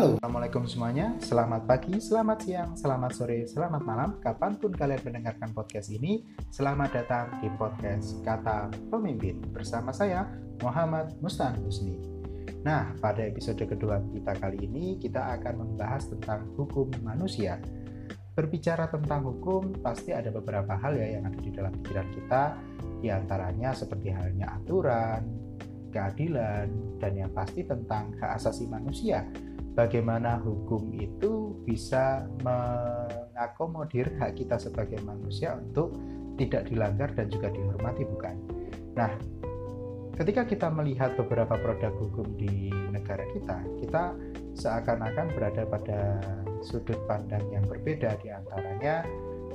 Halo, Assalamualaikum semuanya. Selamat pagi, selamat siang, selamat sore, selamat malam. Kapan pun kalian mendengarkan podcast ini, selamat datang di podcast Kata Pemimpin bersama saya, Muhammad Mustan Husni. Nah, pada episode kedua kita kali ini, kita akan membahas tentang hukum manusia. Berbicara tentang hukum, pasti ada beberapa hal ya yang ada di dalam pikiran kita, di antaranya seperti halnya aturan, keadilan, dan yang pasti tentang hak asasi manusia bagaimana hukum itu bisa mengakomodir hak kita sebagai manusia untuk tidak dilanggar dan juga dihormati bukan. Nah, ketika kita melihat beberapa produk hukum di negara kita, kita seakan-akan berada pada sudut pandang yang berbeda di antaranya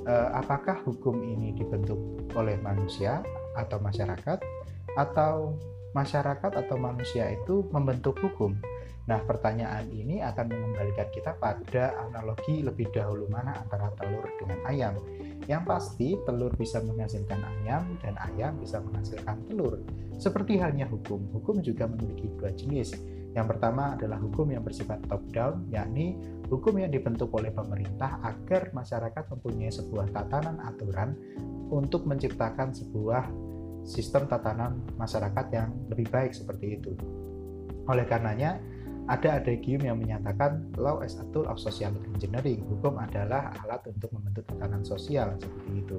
eh, apakah hukum ini dibentuk oleh manusia atau masyarakat atau masyarakat atau manusia itu membentuk hukum. Nah, pertanyaan ini akan mengembalikan kita pada analogi lebih dahulu mana antara telur dengan ayam. Yang pasti, telur bisa menghasilkan ayam dan ayam bisa menghasilkan telur. Seperti halnya hukum, hukum juga memiliki dua jenis. Yang pertama adalah hukum yang bersifat top down, yakni hukum yang dibentuk oleh pemerintah agar masyarakat mempunyai sebuah tatanan aturan untuk menciptakan sebuah sistem tatanan masyarakat yang lebih baik seperti itu. Oleh karenanya, ada adagium yang menyatakan law as a tool of social engineering. Hukum adalah alat untuk membentuk tatanan sosial seperti itu.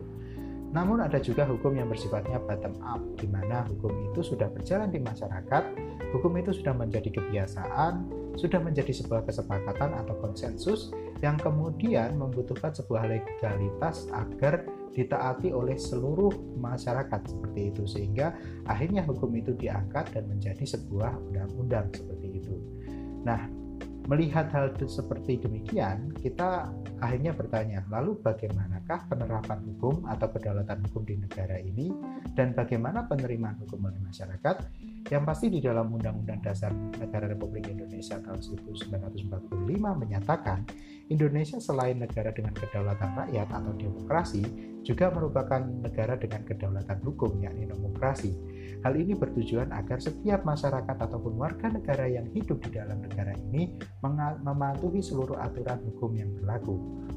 Namun ada juga hukum yang bersifatnya bottom up, di mana hukum itu sudah berjalan di masyarakat, hukum itu sudah menjadi kebiasaan, sudah menjadi sebuah kesepakatan atau konsensus yang kemudian membutuhkan sebuah legalitas agar ditaati oleh seluruh masyarakat seperti itu sehingga akhirnya hukum itu diangkat dan menjadi sebuah undang-undang seperti itu. Nah, melihat hal seperti demikian, kita akhirnya bertanya, lalu bagaimanakah penerapan hukum atau kedaulatan hukum di negara ini dan bagaimana penerimaan hukum oleh masyarakat? Yang pasti di dalam Undang-Undang Dasar Negara Republik Indonesia tahun 1945 menyatakan Indonesia selain negara dengan kedaulatan rakyat atau demokrasi juga merupakan negara dengan kedaulatan hukum yakni demokrasi. Hal ini bertujuan agar setiap masyarakat ataupun warga negara yang hidup di dalam negara ini mematuhi seluruh aturan hukum yang berlaku.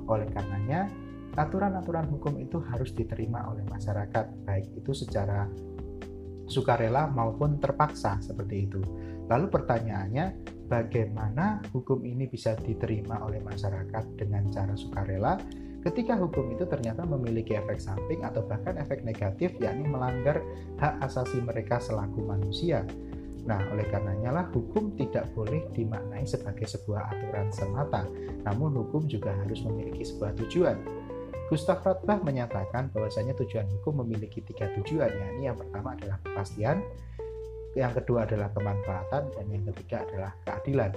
Oleh karenanya, aturan-aturan hukum itu harus diterima oleh masyarakat, baik itu secara sukarela maupun terpaksa seperti itu. Lalu pertanyaannya, bagaimana hukum ini bisa diterima oleh masyarakat dengan cara sukarela ketika hukum itu ternyata memiliki efek samping atau bahkan efek negatif yakni melanggar hak asasi mereka selaku manusia. Nah, oleh karenanya lah hukum tidak boleh dimaknai sebagai sebuah aturan semata, namun hukum juga harus memiliki sebuah tujuan. Gustav Rothbach menyatakan bahwasanya tujuan hukum memiliki tiga tujuan, yakni yang pertama adalah kepastian, yang kedua adalah kemanfaatan, dan yang ketiga adalah keadilan.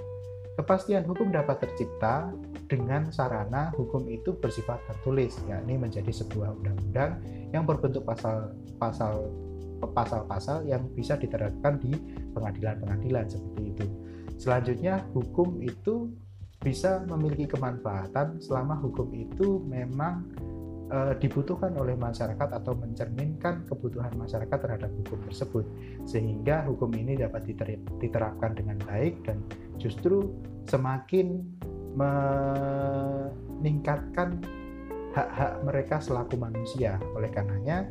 Kepastian hukum dapat tercipta dengan sarana hukum itu bersifat tertulis, yakni menjadi sebuah undang-undang yang berbentuk pasal-pasal pasal-pasal yang bisa diterapkan di pengadilan-pengadilan seperti itu. Selanjutnya, hukum itu bisa memiliki kemanfaatan selama hukum itu memang e, dibutuhkan oleh masyarakat atau mencerminkan kebutuhan masyarakat terhadap hukum tersebut. Sehingga hukum ini dapat diterapkan dengan baik dan justru semakin meningkatkan hak-hak mereka selaku manusia. Oleh karenanya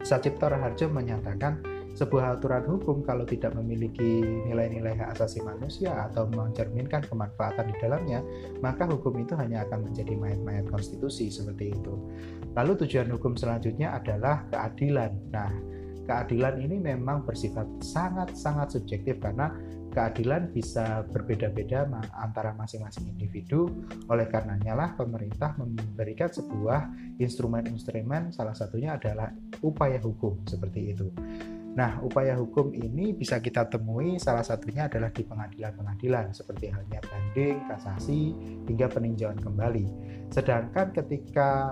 Sacipto Raharjo menyatakan sebuah aturan hukum kalau tidak memiliki nilai-nilai hak asasi manusia atau mencerminkan kemanfaatan di dalamnya, maka hukum itu hanya akan menjadi mayat-mayat konstitusi seperti itu. Lalu tujuan hukum selanjutnya adalah keadilan. Nah, keadilan ini memang bersifat sangat-sangat subjektif karena keadilan bisa berbeda-beda antara masing-masing individu. Oleh karenanya lah pemerintah memberikan sebuah instrumen-instrumen salah satunya adalah upaya hukum seperti itu. Nah, upaya hukum ini bisa kita temui salah satunya adalah di pengadilan-pengadilan seperti halnya banding, kasasi, hingga peninjauan kembali. Sedangkan ketika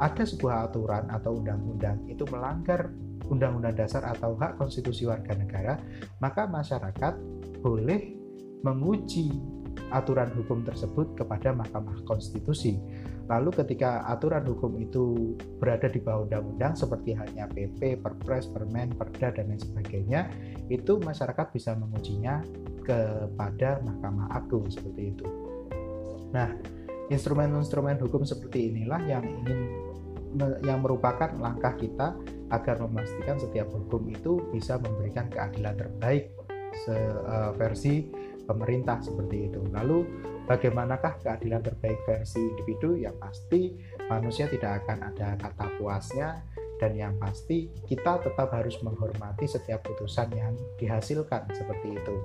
ada sebuah aturan atau undang-undang itu melanggar undang-undang dasar atau hak konstitusi warga negara, maka masyarakat boleh menguji aturan hukum tersebut kepada Mahkamah Konstitusi. Lalu ketika aturan hukum itu berada di bawah undang-undang seperti halnya PP, Perpres, Permen, Perda dan lain sebagainya, itu masyarakat bisa mengujinya kepada Mahkamah Agung seperti itu. Nah, instrumen-instrumen hukum seperti inilah yang ingin yang merupakan langkah kita agar memastikan setiap hukum itu bisa memberikan keadilan terbaik eh, versi pemerintah seperti itu. Lalu bagaimanakah keadilan terbaik versi individu? Yang pasti manusia tidak akan ada kata puasnya dan yang pasti kita tetap harus menghormati setiap putusan yang dihasilkan seperti itu.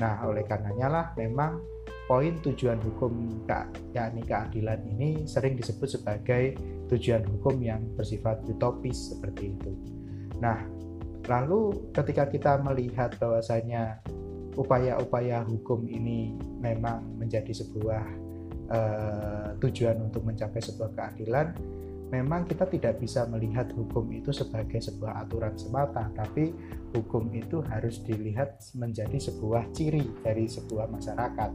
Nah, oleh karenanya lah memang poin tujuan hukum yakni keadilan ini sering disebut sebagai tujuan hukum yang bersifat utopis seperti itu. Nah, lalu ketika kita melihat bahwasanya upaya-upaya hukum ini memang menjadi sebuah uh, tujuan untuk mencapai sebuah keadilan, memang kita tidak bisa melihat hukum itu sebagai sebuah aturan semata, tapi hukum itu harus dilihat menjadi sebuah ciri dari sebuah masyarakat.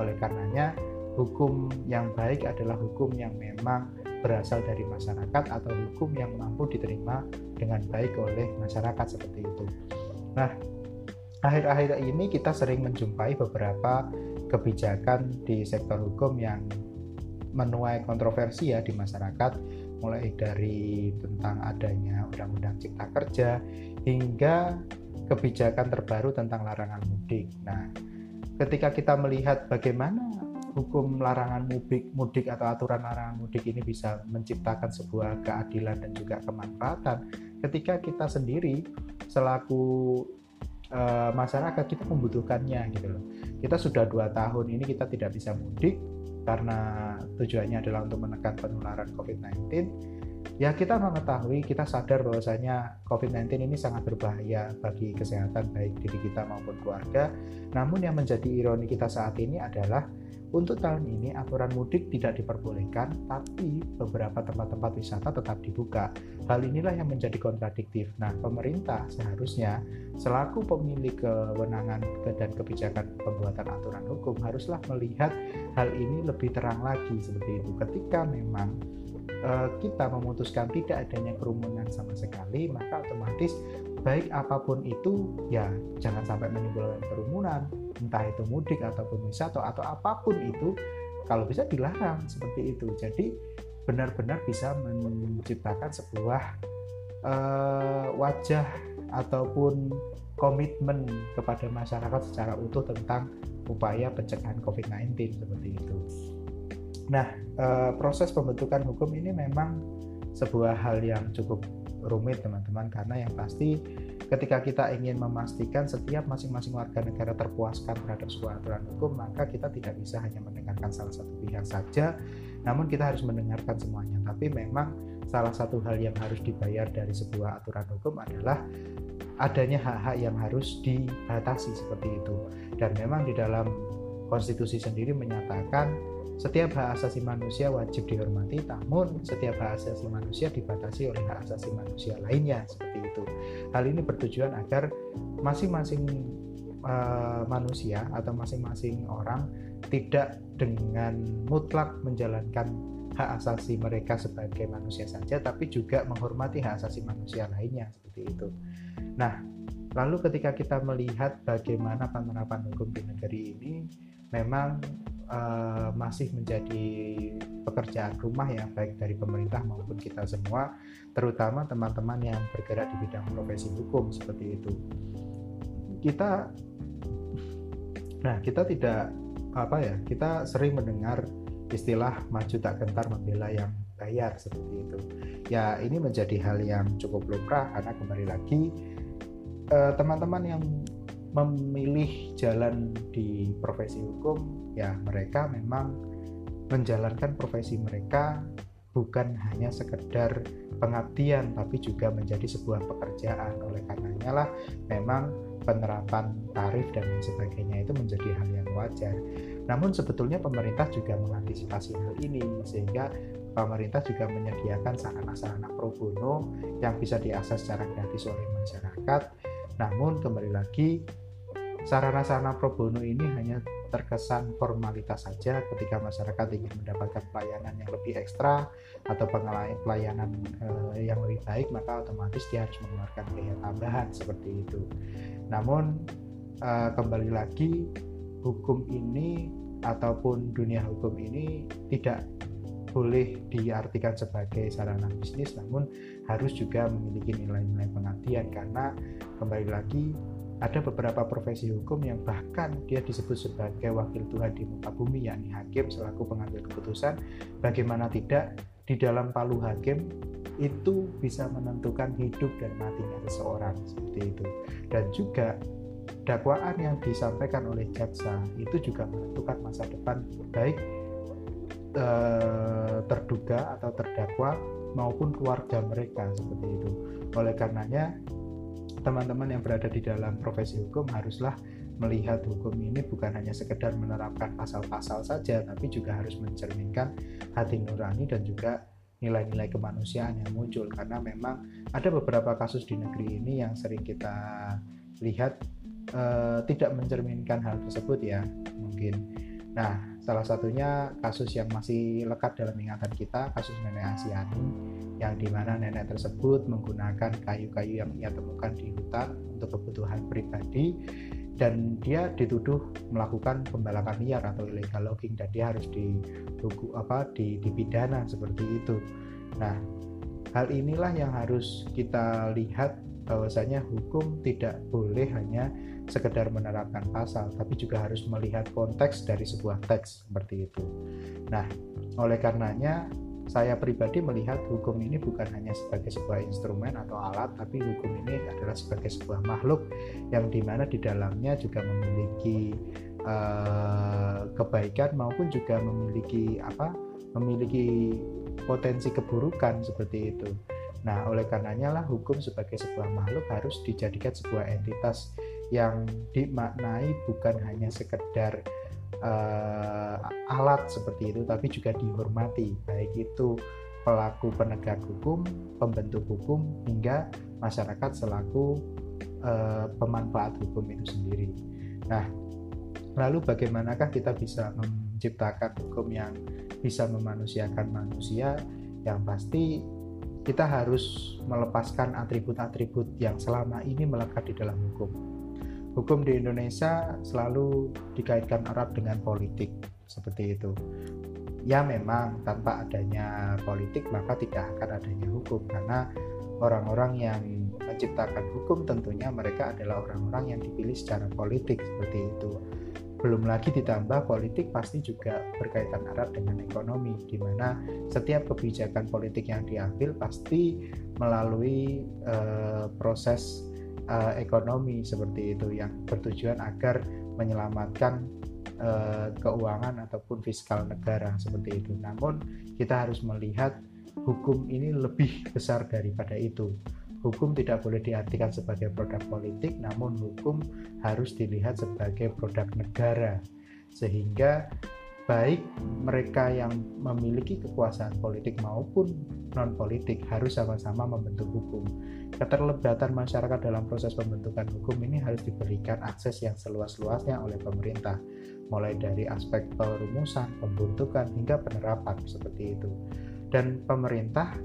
Oleh karenanya, hukum yang baik adalah hukum yang memang berasal dari masyarakat atau hukum yang mampu diterima dengan baik oleh masyarakat seperti itu. Nah, akhir-akhir ini kita sering menjumpai beberapa kebijakan di sektor hukum yang menuai kontroversi ya di masyarakat mulai dari tentang adanya Undang-Undang Cipta Kerja hingga kebijakan terbaru tentang larangan mudik. Nah, ketika kita melihat bagaimana hukum larangan mudik, mudik atau aturan larangan mudik ini bisa menciptakan sebuah keadilan dan juga kemanfaatan, ketika kita sendiri selaku uh, masyarakat kita membutuhkannya gitu loh. Kita sudah dua tahun ini kita tidak bisa mudik, karena tujuannya adalah untuk menekan penularan COVID-19, ya kita mengetahui, kita sadar bahwasanya COVID-19 ini sangat berbahaya bagi kesehatan baik diri kita maupun keluarga. Namun yang menjadi ironi kita saat ini adalah untuk tahun ini aturan mudik tidak diperbolehkan, tapi beberapa tempat-tempat wisata tetap dibuka. Hal inilah yang menjadi kontradiktif. Nah, pemerintah seharusnya selaku pemilik kewenangan dan kebijakan pembuatan aturan hukum haruslah melihat hal ini lebih terang lagi seperti itu. Ketika memang eh, kita memutuskan tidak adanya kerumunan sama sekali, maka otomatis baik apa pun itu ya jangan sampai menimbulkan kerumunan entah itu mudik ataupun wisata atau apa pun itu kalau bisa dilarang seperti itu jadi benar-benar bisa menciptakan sebuah uh, wajah ataupun komitmen kepada masyarakat secara utuh tentang upaya pencegahan COVID-19 seperti itu. Nah, uh, proses pembentukan hukum ini memang sebuah hal yang cukup rumit teman-teman. Karena yang pasti ketika kita ingin memastikan setiap masing-masing warga negara terpuaskan terhadap sebuah aturan hukum maka kita tidak bisa hanya mendengarkan salah satu pihak saja. Namun kita harus mendengarkan semuanya. Tapi memang salah satu hal yang harus dibayar dari sebuah aturan hukum adalah adanya hak-hak yang harus dibatasi seperti itu. Dan memang di dalam konstitusi sendiri menyatakan setiap hak asasi manusia wajib dihormati, namun setiap hak asasi manusia dibatasi oleh hak asasi manusia lainnya seperti itu. Hal ini bertujuan agar masing-masing uh, manusia atau masing-masing orang tidak dengan mutlak menjalankan hak asasi mereka sebagai manusia saja, tapi juga menghormati hak asasi manusia lainnya seperti itu. Nah, lalu ketika kita melihat bagaimana penerapan hukum di negeri ini, memang uh, masih menjadi pekerjaan rumah ya baik dari pemerintah maupun kita semua terutama teman-teman yang bergerak di bidang profesi hukum seperti itu. Kita nah kita tidak apa ya kita sering mendengar istilah maju tak gentar membela yang bayar seperti itu. Ya ini menjadi hal yang cukup lumrah karena kembali lagi eh, teman-teman yang memilih jalan di profesi hukum ya mereka memang menjalankan profesi mereka bukan hanya sekedar pengabdian tapi juga menjadi sebuah pekerjaan. Oleh karenanya lah memang penerapan tarif dan lain sebagainya itu menjadi hal yang wajar. Namun sebetulnya pemerintah juga mengantisipasi hal ini sehingga pemerintah juga menyediakan sarana-sarana pro bono yang bisa diakses secara gratis oleh masyarakat namun kembali lagi sarana-sarana pro bono ini hanya terkesan formalitas saja ketika masyarakat ingin mendapatkan pelayanan yang lebih ekstra atau pelayanan eh, yang lebih baik maka otomatis dia harus mengeluarkan biaya tambahan seperti itu. Namun eh, kembali lagi hukum ini ataupun dunia hukum ini tidak boleh diartikan sebagai sarana bisnis namun harus juga memiliki nilai-nilai pengabdian karena kembali lagi ada beberapa profesi hukum yang bahkan dia disebut sebagai wakil Tuhan di muka bumi yakni hakim selaku pengambil keputusan. Bagaimana tidak di dalam palu hakim itu bisa menentukan hidup dan matinya seseorang seperti itu. Dan juga dakwaan yang disampaikan oleh jaksa itu juga menentukan masa depan baik eh, terduga atau terdakwa maupun keluarga mereka seperti itu oleh karenanya teman-teman yang berada di dalam profesi hukum haruslah melihat hukum ini bukan hanya sekedar menerapkan pasal-pasal saja, tapi juga harus mencerminkan hati nurani dan juga nilai-nilai kemanusiaan yang muncul karena memang ada beberapa kasus di negeri ini yang sering kita lihat uh, tidak mencerminkan hal tersebut ya mungkin. Nah, Salah satunya kasus yang masih lekat dalam ingatan kita, kasus nenek Asiani, yang di mana nenek tersebut menggunakan kayu-kayu yang ia temukan di hutan untuk kebutuhan pribadi dan dia dituduh melakukan pembalakan liar atau illegal logging dan dia harus di apa di dipidana seperti itu. Nah, hal inilah yang harus kita lihat bahwasanya hukum tidak boleh hanya sekedar menerapkan pasal, tapi juga harus melihat konteks dari sebuah teks seperti itu. Nah, oleh karenanya saya pribadi melihat hukum ini bukan hanya sebagai sebuah instrumen atau alat, tapi hukum ini adalah sebagai sebuah makhluk yang di mana di dalamnya juga memiliki uh, kebaikan maupun juga memiliki apa? Memiliki potensi keburukan seperti itu. Nah, oleh karenanya lah hukum sebagai sebuah makhluk harus dijadikan sebuah entitas yang dimaknai bukan hanya sekedar uh, alat seperti itu, tapi juga dihormati, baik itu pelaku penegak hukum, pembentuk hukum, hingga masyarakat selaku uh, pemanfaat hukum itu sendiri. Nah, lalu bagaimanakah kita bisa menciptakan hukum yang bisa memanusiakan manusia? Yang pasti kita harus melepaskan atribut-atribut yang selama ini melekat di dalam hukum. Hukum di Indonesia selalu dikaitkan erat dengan politik, seperti itu. Ya memang tanpa adanya politik maka tidak akan adanya hukum karena orang-orang yang menciptakan hukum tentunya mereka adalah orang-orang yang dipilih secara politik seperti itu belum lagi ditambah politik pasti juga berkaitan erat dengan ekonomi, di mana setiap kebijakan politik yang diambil pasti melalui uh, proses uh, ekonomi seperti itu yang bertujuan agar menyelamatkan uh, keuangan ataupun fiskal negara seperti itu. Namun kita harus melihat hukum ini lebih besar daripada itu hukum tidak boleh diartikan sebagai produk politik, namun hukum harus dilihat sebagai produk negara, sehingga baik mereka yang memiliki kekuasaan politik maupun non politik harus sama-sama membentuk hukum. Keterlibatan masyarakat dalam proses pembentukan hukum ini harus diberikan akses yang seluas-luasnya oleh pemerintah, mulai dari aspek perumusan, pembentukan hingga penerapan seperti itu. Dan pemerintah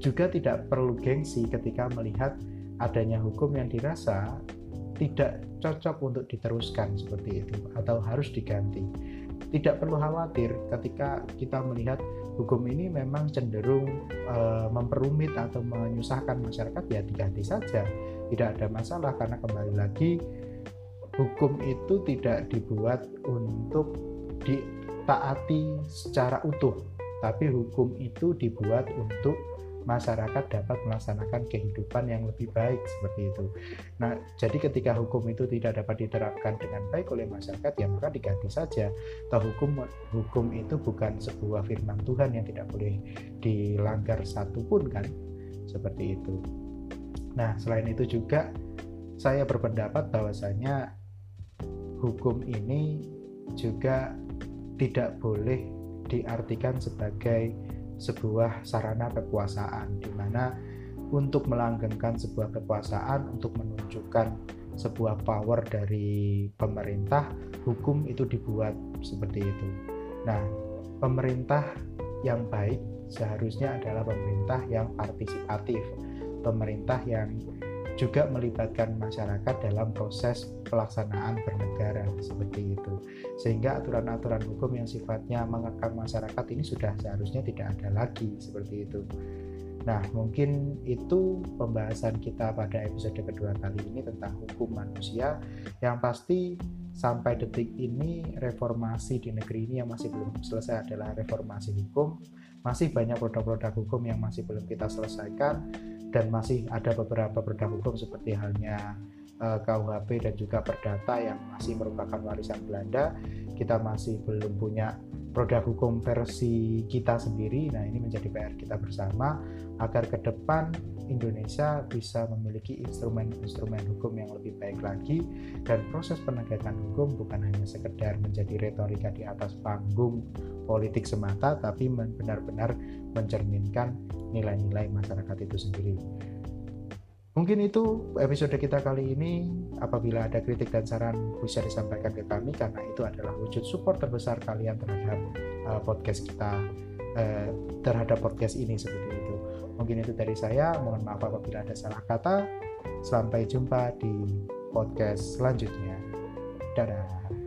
juga tidak perlu gengsi ketika melihat adanya hukum yang dirasa tidak cocok untuk diteruskan seperti itu atau harus diganti. Tidak perlu khawatir ketika kita melihat hukum ini memang cenderung e, memperumit atau menyusahkan masyarakat ya diganti saja. Tidak ada masalah karena kembali lagi hukum itu tidak dibuat untuk ditaati secara utuh, tapi hukum itu dibuat untuk masyarakat dapat melaksanakan kehidupan yang lebih baik seperti itu. Nah, jadi ketika hukum itu tidak dapat diterapkan dengan baik oleh masyarakat, ya maka diganti saja. Atau hukum hukum itu bukan sebuah firman Tuhan yang tidak boleh dilanggar satupun kan, seperti itu. Nah, selain itu juga saya berpendapat bahwasanya hukum ini juga tidak boleh diartikan sebagai sebuah sarana kekuasaan di mana untuk melanggengkan sebuah kekuasaan untuk menunjukkan sebuah power dari pemerintah hukum itu dibuat seperti itu. Nah pemerintah yang baik seharusnya adalah pemerintah yang partisipatif pemerintah yang juga melibatkan masyarakat dalam proses pelaksanaan bernegara seperti itu. Sehingga aturan-aturan hukum yang sifatnya mengekang masyarakat ini sudah seharusnya tidak ada lagi seperti itu. Nah mungkin itu pembahasan kita pada episode kedua kali ini tentang hukum manusia. Yang pasti sampai detik ini reformasi di negeri ini yang masih belum selesai adalah reformasi hukum. Masih banyak produk-produk hukum yang masih belum kita selesaikan dan masih ada beberapa produk hukum seperti halnya eh, KUHP dan juga Perdata yang masih merupakan warisan Belanda. Kita masih belum punya produk hukum versi kita sendiri. Nah ini menjadi PR kita bersama agar ke depan Indonesia bisa memiliki instrumen-instrumen hukum yang lebih baik lagi dan proses penegakan hukum bukan hanya sekedar menjadi retorika di atas panggung politik semata tapi benar-benar mencerminkan nilai-nilai masyarakat itu sendiri. Mungkin itu episode kita kali ini. Apabila ada kritik dan saran bisa disampaikan ke kami karena itu adalah wujud support terbesar kalian terhadap uh, podcast kita uh, terhadap podcast ini seperti itu. Mungkin itu dari saya. Mohon maaf apabila ada salah kata. Sampai jumpa di podcast selanjutnya. Dadah.